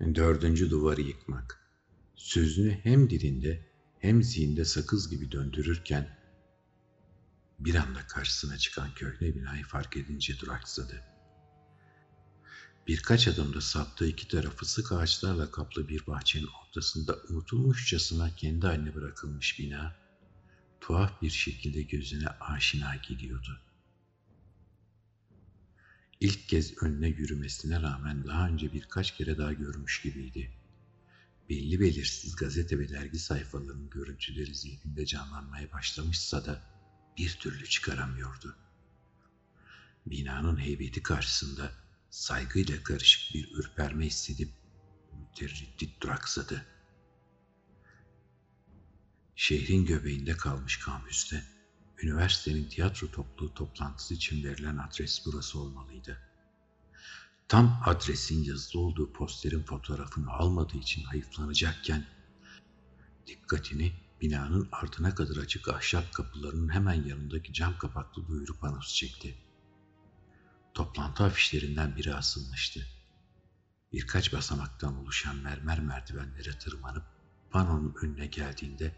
Dördüncü duvarı yıkmak. Sözünü hem dilinde hem zihinde sakız gibi döndürürken bir anda karşısına çıkan köhne binayı fark edince duraksadı. Birkaç adımda saptığı iki tarafı sık ağaçlarla kaplı bir bahçenin ortasında unutulmuşçasına kendi haline bırakılmış bina, tuhaf bir şekilde gözüne aşina geliyordu. İlk kez önüne yürümesine rağmen daha önce birkaç kere daha görmüş gibiydi. Belli belirsiz gazete ve dergi sayfalarının görüntüleri zihninde canlanmaya başlamışsa da bir türlü çıkaramıyordu. Binanın heybeti karşısında saygıyla karışık bir ürperme hissedip müterriddit duraksadı. Şehrin göbeğinde kalmış kampüste üniversitenin tiyatro topluluğu toplantısı için verilen adres burası olmalıydı. Tam adresin yazılı olduğu posterin fotoğrafını almadığı için hayıflanacakken dikkatini binanın ardına kadar açık ahşap kapılarının hemen yanındaki cam kapaklı duyuru panosu çekti. Toplantı afişlerinden biri asılmıştı. Birkaç basamaktan oluşan mermer merdivenlere tırmanıp panonun önüne geldiğinde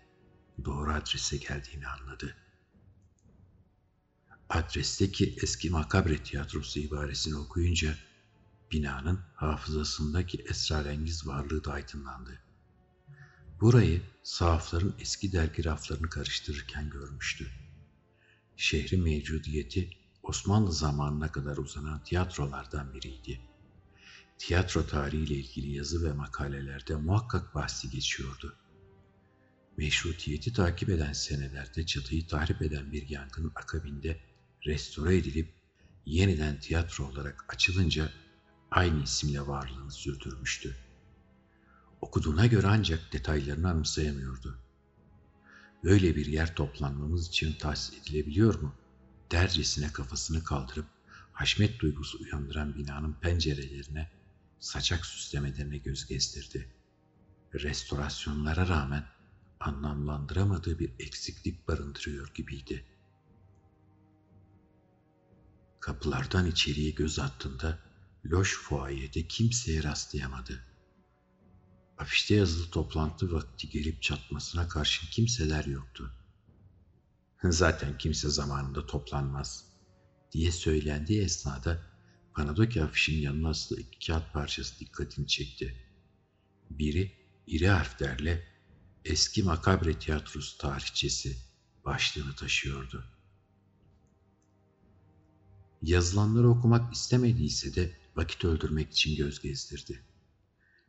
doğru adrese geldiğini anladı. Adresteki eski makabre tiyatrosu ibaresini okuyunca binanın hafızasındaki esrarengiz varlığı da aydınlandı. Burayı sahafların eski dergi raflarını karıştırırken görmüştü. Şehrin mevcudiyeti Osmanlı zamanına kadar uzanan tiyatrolardan biriydi. Tiyatro tarihiyle ilgili yazı ve makalelerde muhakkak bahsi geçiyordu. Meşrutiyeti takip eden senelerde çatıyı tahrip eden bir yangının akabinde restore edilip yeniden tiyatro olarak açılınca aynı isimle varlığını sürdürmüştü. Okuduğuna göre ancak detaylarını anımsayamıyordu. Böyle bir yer toplanmamız için tahsis edilebiliyor mu? Dercesine kafasını kaldırıp haşmet duygusu uyandıran binanın pencerelerine, saçak süslemelerine göz gezdirdi. Restorasyonlara rağmen anlamlandıramadığı bir eksiklik barındırıyor gibiydi. Kapılardan içeriye göz attığında loş fuayede kimseye rastlayamadı. Afişte yazılı toplantı vakti gelip çatmasına karşın kimseler yoktu. Zaten kimse zamanında toplanmaz diye söylendiği esnada Panadoki afişin yanına asılı iki kağıt parçası dikkatini çekti. Biri iri harflerle eski makabre tiyatrosu tarihçesi başlığını taşıyordu. Yazılanları okumak istemediyse de vakit öldürmek için göz gezdirdi.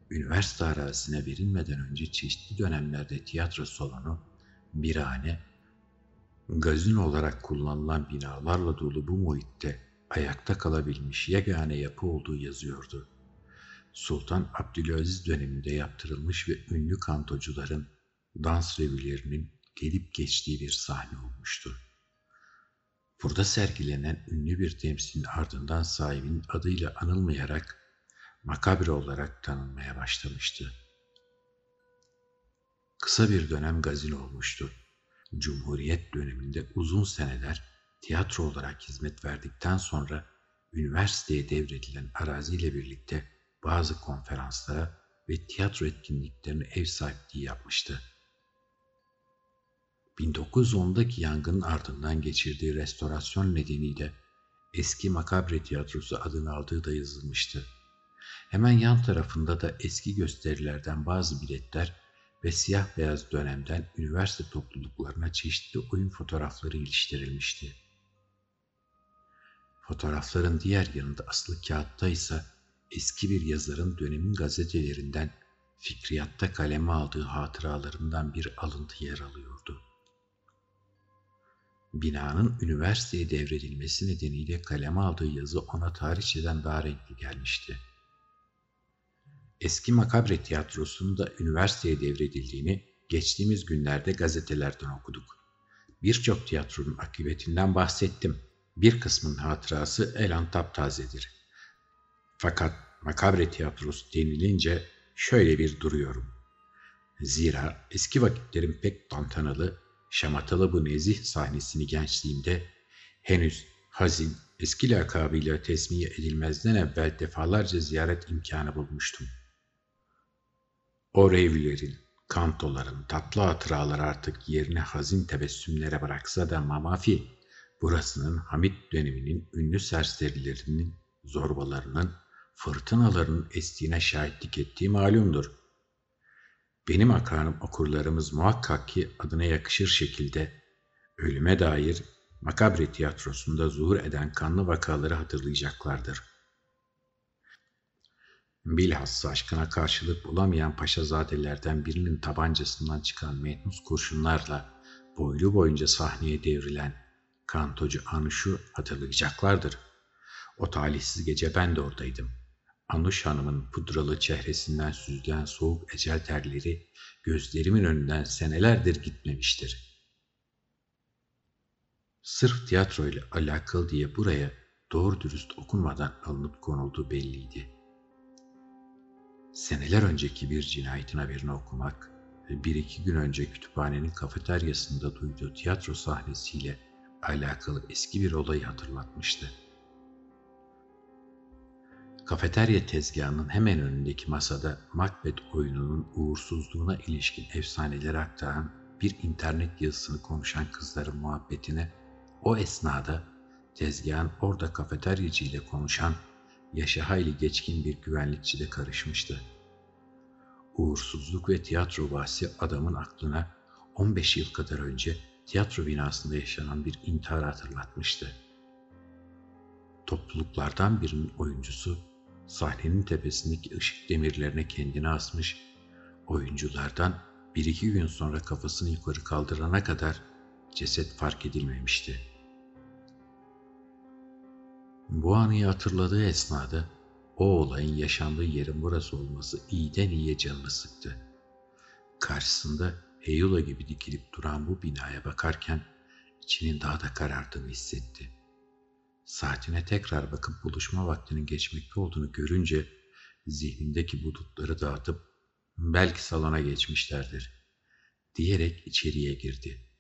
Üniversite arazisine verilmeden önce çeşitli dönemlerde tiyatro salonu, birhane, gazino olarak kullanılan binalarla dolu bu muhitte ayakta kalabilmiş yegane yapı olduğu yazıyordu. Sultan Abdülaziz döneminde yaptırılmış ve ünlü kantocuların dans revülerinin gelip geçtiği bir sahne olmuştu. Burada sergilenen ünlü bir temsilin ardından sahibinin adıyla anılmayarak makabre olarak tanınmaya başlamıştı. Kısa bir dönem gazino olmuştu. Cumhuriyet döneminde uzun seneler tiyatro olarak hizmet verdikten sonra üniversiteye devredilen araziyle birlikte bazı konferanslara ve tiyatro etkinliklerine ev sahipliği yapmıştı. 1910'daki yangının ardından geçirdiği restorasyon nedeniyle eski makabre tiyatrosu adını aldığı da yazılmıştı. Hemen yan tarafında da eski gösterilerden bazı biletler ve siyah beyaz dönemden üniversite topluluklarına çeşitli oyun fotoğrafları iliştirilmişti. Fotoğrafların diğer yanında asılı kağıtta ise eski bir yazarın dönemin gazetelerinden fikriyatta kaleme aldığı hatıralarından bir alıntı yer alıyordu. Binanın üniversiteye devredilmesi nedeniyle kaleme aldığı yazı ona tarihçeden daha renkli gelmişti. Eski Makabre Tiyatrosu'nun da üniversiteye devredildiğini geçtiğimiz günlerde gazetelerden okuduk. Birçok tiyatronun akıbetinden bahsettim. Bir kısmın hatırası elan taptazedir. Fakat Makabre Tiyatrosu denilince şöyle bir duruyorum. Zira eski vakitlerin pek tantanalı şamatalı bu nezih sahnesini gençliğimde henüz hazin, eski lakabıyla tesmiye edilmezden evvel defalarca ziyaret imkanı bulmuştum. O revlerin, kantoların, tatlı hatıralar artık yerine hazin tebessümlere bıraksa da Mamafi, burasının Hamit döneminin ünlü serserilerinin, zorbalarının, fırtınaların estiğine şahitlik ettiği malumdur. Benim akanım okurlarımız muhakkak ki adına yakışır şekilde ölüme dair Makabre tiyatrosunda zuhur eden kanlı vakaları hatırlayacaklardır. Bilhassa aşkına karşılık bulamayan paşazadelerden birinin tabancasından çıkan menhus kurşunlarla boylu boyunca sahneye devrilen kantocu Anuş'u hatırlayacaklardır. O talihsiz gece ben de oradaydım. Anuş Hanım'ın pudralı çehresinden süzülen soğuk ecel terleri gözlerimin önünden senelerdir gitmemiştir. Sırf tiyatro ile alakalı diye buraya doğru dürüst okunmadan alınıp konulduğu belliydi. Seneler önceki bir cinayetin haberini okumak ve bir iki gün önce kütüphanenin kafeteryasında duyduğu tiyatro sahnesiyle alakalı eski bir olayı hatırlatmıştı. Kafeterya tezgahının hemen önündeki masada Macbeth oyununun uğursuzluğuna ilişkin efsaneleri aktaran bir internet yazısını konuşan kızların muhabbetine o esnada tezgahın orada kafeteryacı ile konuşan yaşı hayli geçkin bir güvenlikçi de karışmıştı. Uğursuzluk ve tiyatro bahsi adamın aklına 15 yıl kadar önce tiyatro binasında yaşanan bir intihar hatırlatmıştı. Topluluklardan birinin oyuncusu sahnenin tepesindeki ışık demirlerine kendini asmış, oyunculardan bir iki gün sonra kafasını yukarı kaldırana kadar ceset fark edilmemişti. Bu anıyı hatırladığı esnada o olayın yaşandığı yerin burası olması iyiden iyiye canını sıktı. Karşısında Heyula gibi dikilip duran bu binaya bakarken içinin daha da karardığını hissetti. Saatine tekrar bakıp buluşma vaktinin geçmekte olduğunu görünce zihnindeki bulutları dağıtıp belki salona geçmişlerdir diyerek içeriye girdi.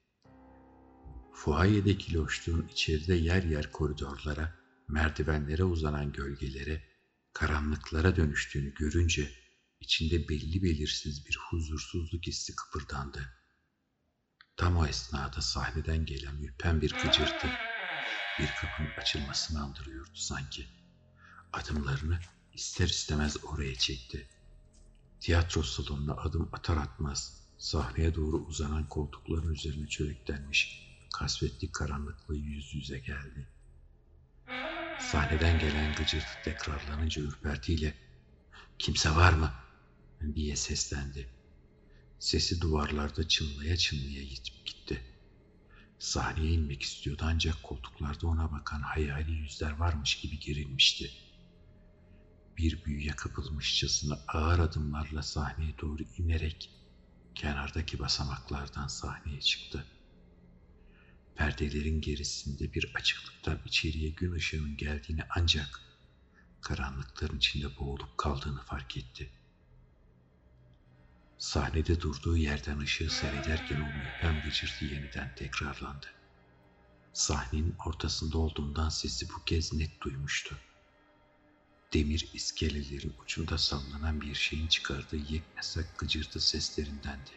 Fuayedeki loşluğun içeride yer yer koridorlara, merdivenlere uzanan gölgelere, karanlıklara dönüştüğünü görünce içinde belli belirsiz bir huzursuzluk hissi kıpırdandı. Tam o esnada sahneden gelen ürpen bir gıcırtı bir kapının açılmasını andırıyordu sanki. Adımlarını ister istemez oraya çekti. Tiyatro salonuna adım atar atmaz sahneye doğru uzanan koltukların üzerine çöreklenmiş kasvetli karanlıkla yüz yüze geldi. Sahneden gelen gıcırtı tekrarlanınca ürpertiyle ''Kimse var mı?'' diye seslendi. Sesi duvarlarda çınlaya çınlaya gitip gitti. Sahneye inmek istiyordu ancak koltuklarda ona bakan hayali yüzler varmış gibi gerilmişti. Bir büyüye kapılmışçasına ağır adımlarla sahneye doğru inerek kenardaki basamaklardan sahneye çıktı. Perdelerin gerisinde bir açıklıktan içeriye gün ışığının geldiğini ancak karanlıkların içinde boğulup kaldığını fark etti. Sahnede durduğu yerden ışığı seyrederken o müphem gıcırtı yeniden tekrarlandı. Sahnenin ortasında olduğundan sesi bu kez net duymuştu. Demir iskelelerin ucunda sallanan bir şeyin çıkardığı yeknesak gıcırtı seslerindendi.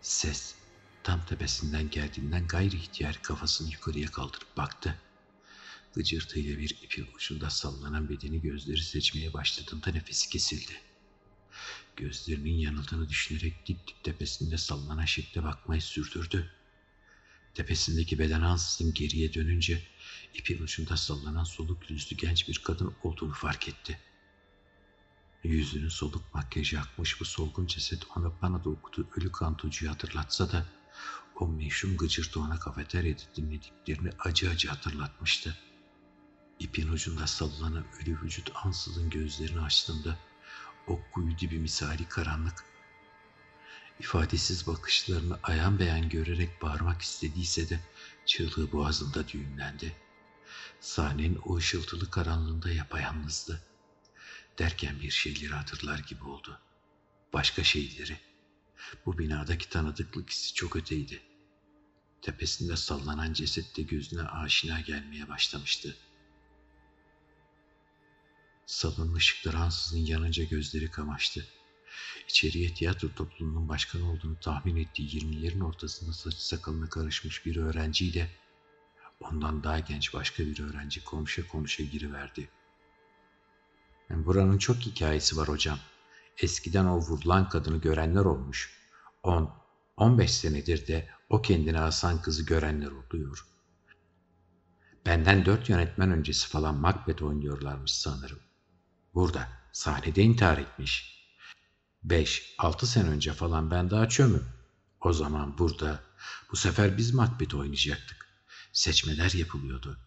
Ses tam tepesinden geldiğinden gayri ihtiyar kafasını yukarıya kaldırıp baktı. Gıcırtıyla bir ipin ucunda sallanan bedeni gözleri seçmeye başladığında nefesi kesildi.'' Gözlerinin yanıldığını düşünerek dip dip tepesinde sallanan şekle bakmayı sürdürdü. Tepesindeki beden ansızın geriye dönünce ipin ucunda sallanan soluk yüzlü genç bir kadın olduğunu fark etti. Yüzünün soluk makyajı akmış bu solgun ceset ona bana da okuduğu ölü kantocuyu hatırlatsa da o meşhum gıcırtı ona kafeteryada dinlediklerini acı acı hatırlatmıştı. İpin ucunda sallanan ölü vücut ansızın gözlerini açtığında o kuyu dibi misali karanlık. İfadesiz bakışlarını ayan beyan görerek bağırmak istediyse de çığlığı boğazında düğümlendi. Sahnenin o ışıltılı karanlığında yapayalnızdı. Derken bir şeyleri hatırlar gibi oldu. Başka şeyleri. Bu binadaki tanıdıklık hissi çok öteydi. Tepesinde sallanan ceset de gözüne aşina gelmeye başlamıştı.'' Salonun ışıkları ansızın yanınca gözleri kamaştı. İçeriye tiyatro topluluğunun başkanı olduğunu tahmin ettiği yirmilerin ortasında saçı sakalına karışmış bir öğrenciyle ondan daha genç başka bir öğrenci konuşa konuşa giriverdi. Buranın çok hikayesi var hocam. Eskiden o vurulan kadını görenler olmuş. 10, 15 senedir de o kendine asan kızı görenler oluyor. Benden dört yönetmen öncesi falan Macbeth oynuyorlarmış sanırım. Burada, sahnede intihar etmiş. Beş, altı sene önce falan ben daha çömüm. O zaman burada, bu sefer biz Macbeth oynayacaktık. Seçmeler yapılıyordu.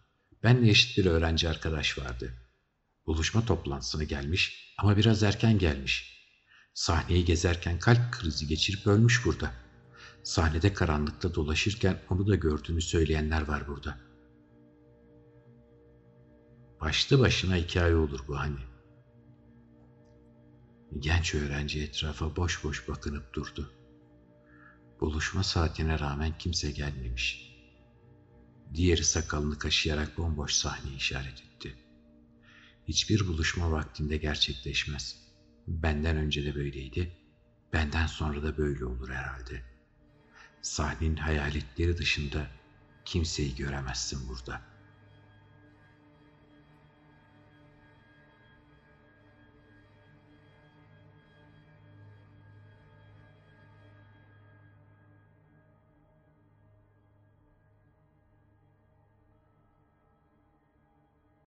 Benle eşit bir öğrenci arkadaş vardı. Buluşma toplantısına gelmiş ama biraz erken gelmiş. Sahneyi gezerken kalp krizi geçirip ölmüş burada. Sahnede karanlıkta dolaşırken onu da gördüğünü söyleyenler var burada. Başlı başına hikaye olur bu hani. Genç öğrenci etrafa boş boş bakınıp durdu. Buluşma saatine rağmen kimse gelmemiş. Diğeri sakalını kaşıyarak bomboş sahneyi işaret etti. Hiçbir buluşma vaktinde gerçekleşmez. Benden önce de böyleydi, benden sonra da böyle olur herhalde. Sahnenin hayaletleri dışında kimseyi göremezsin burada.''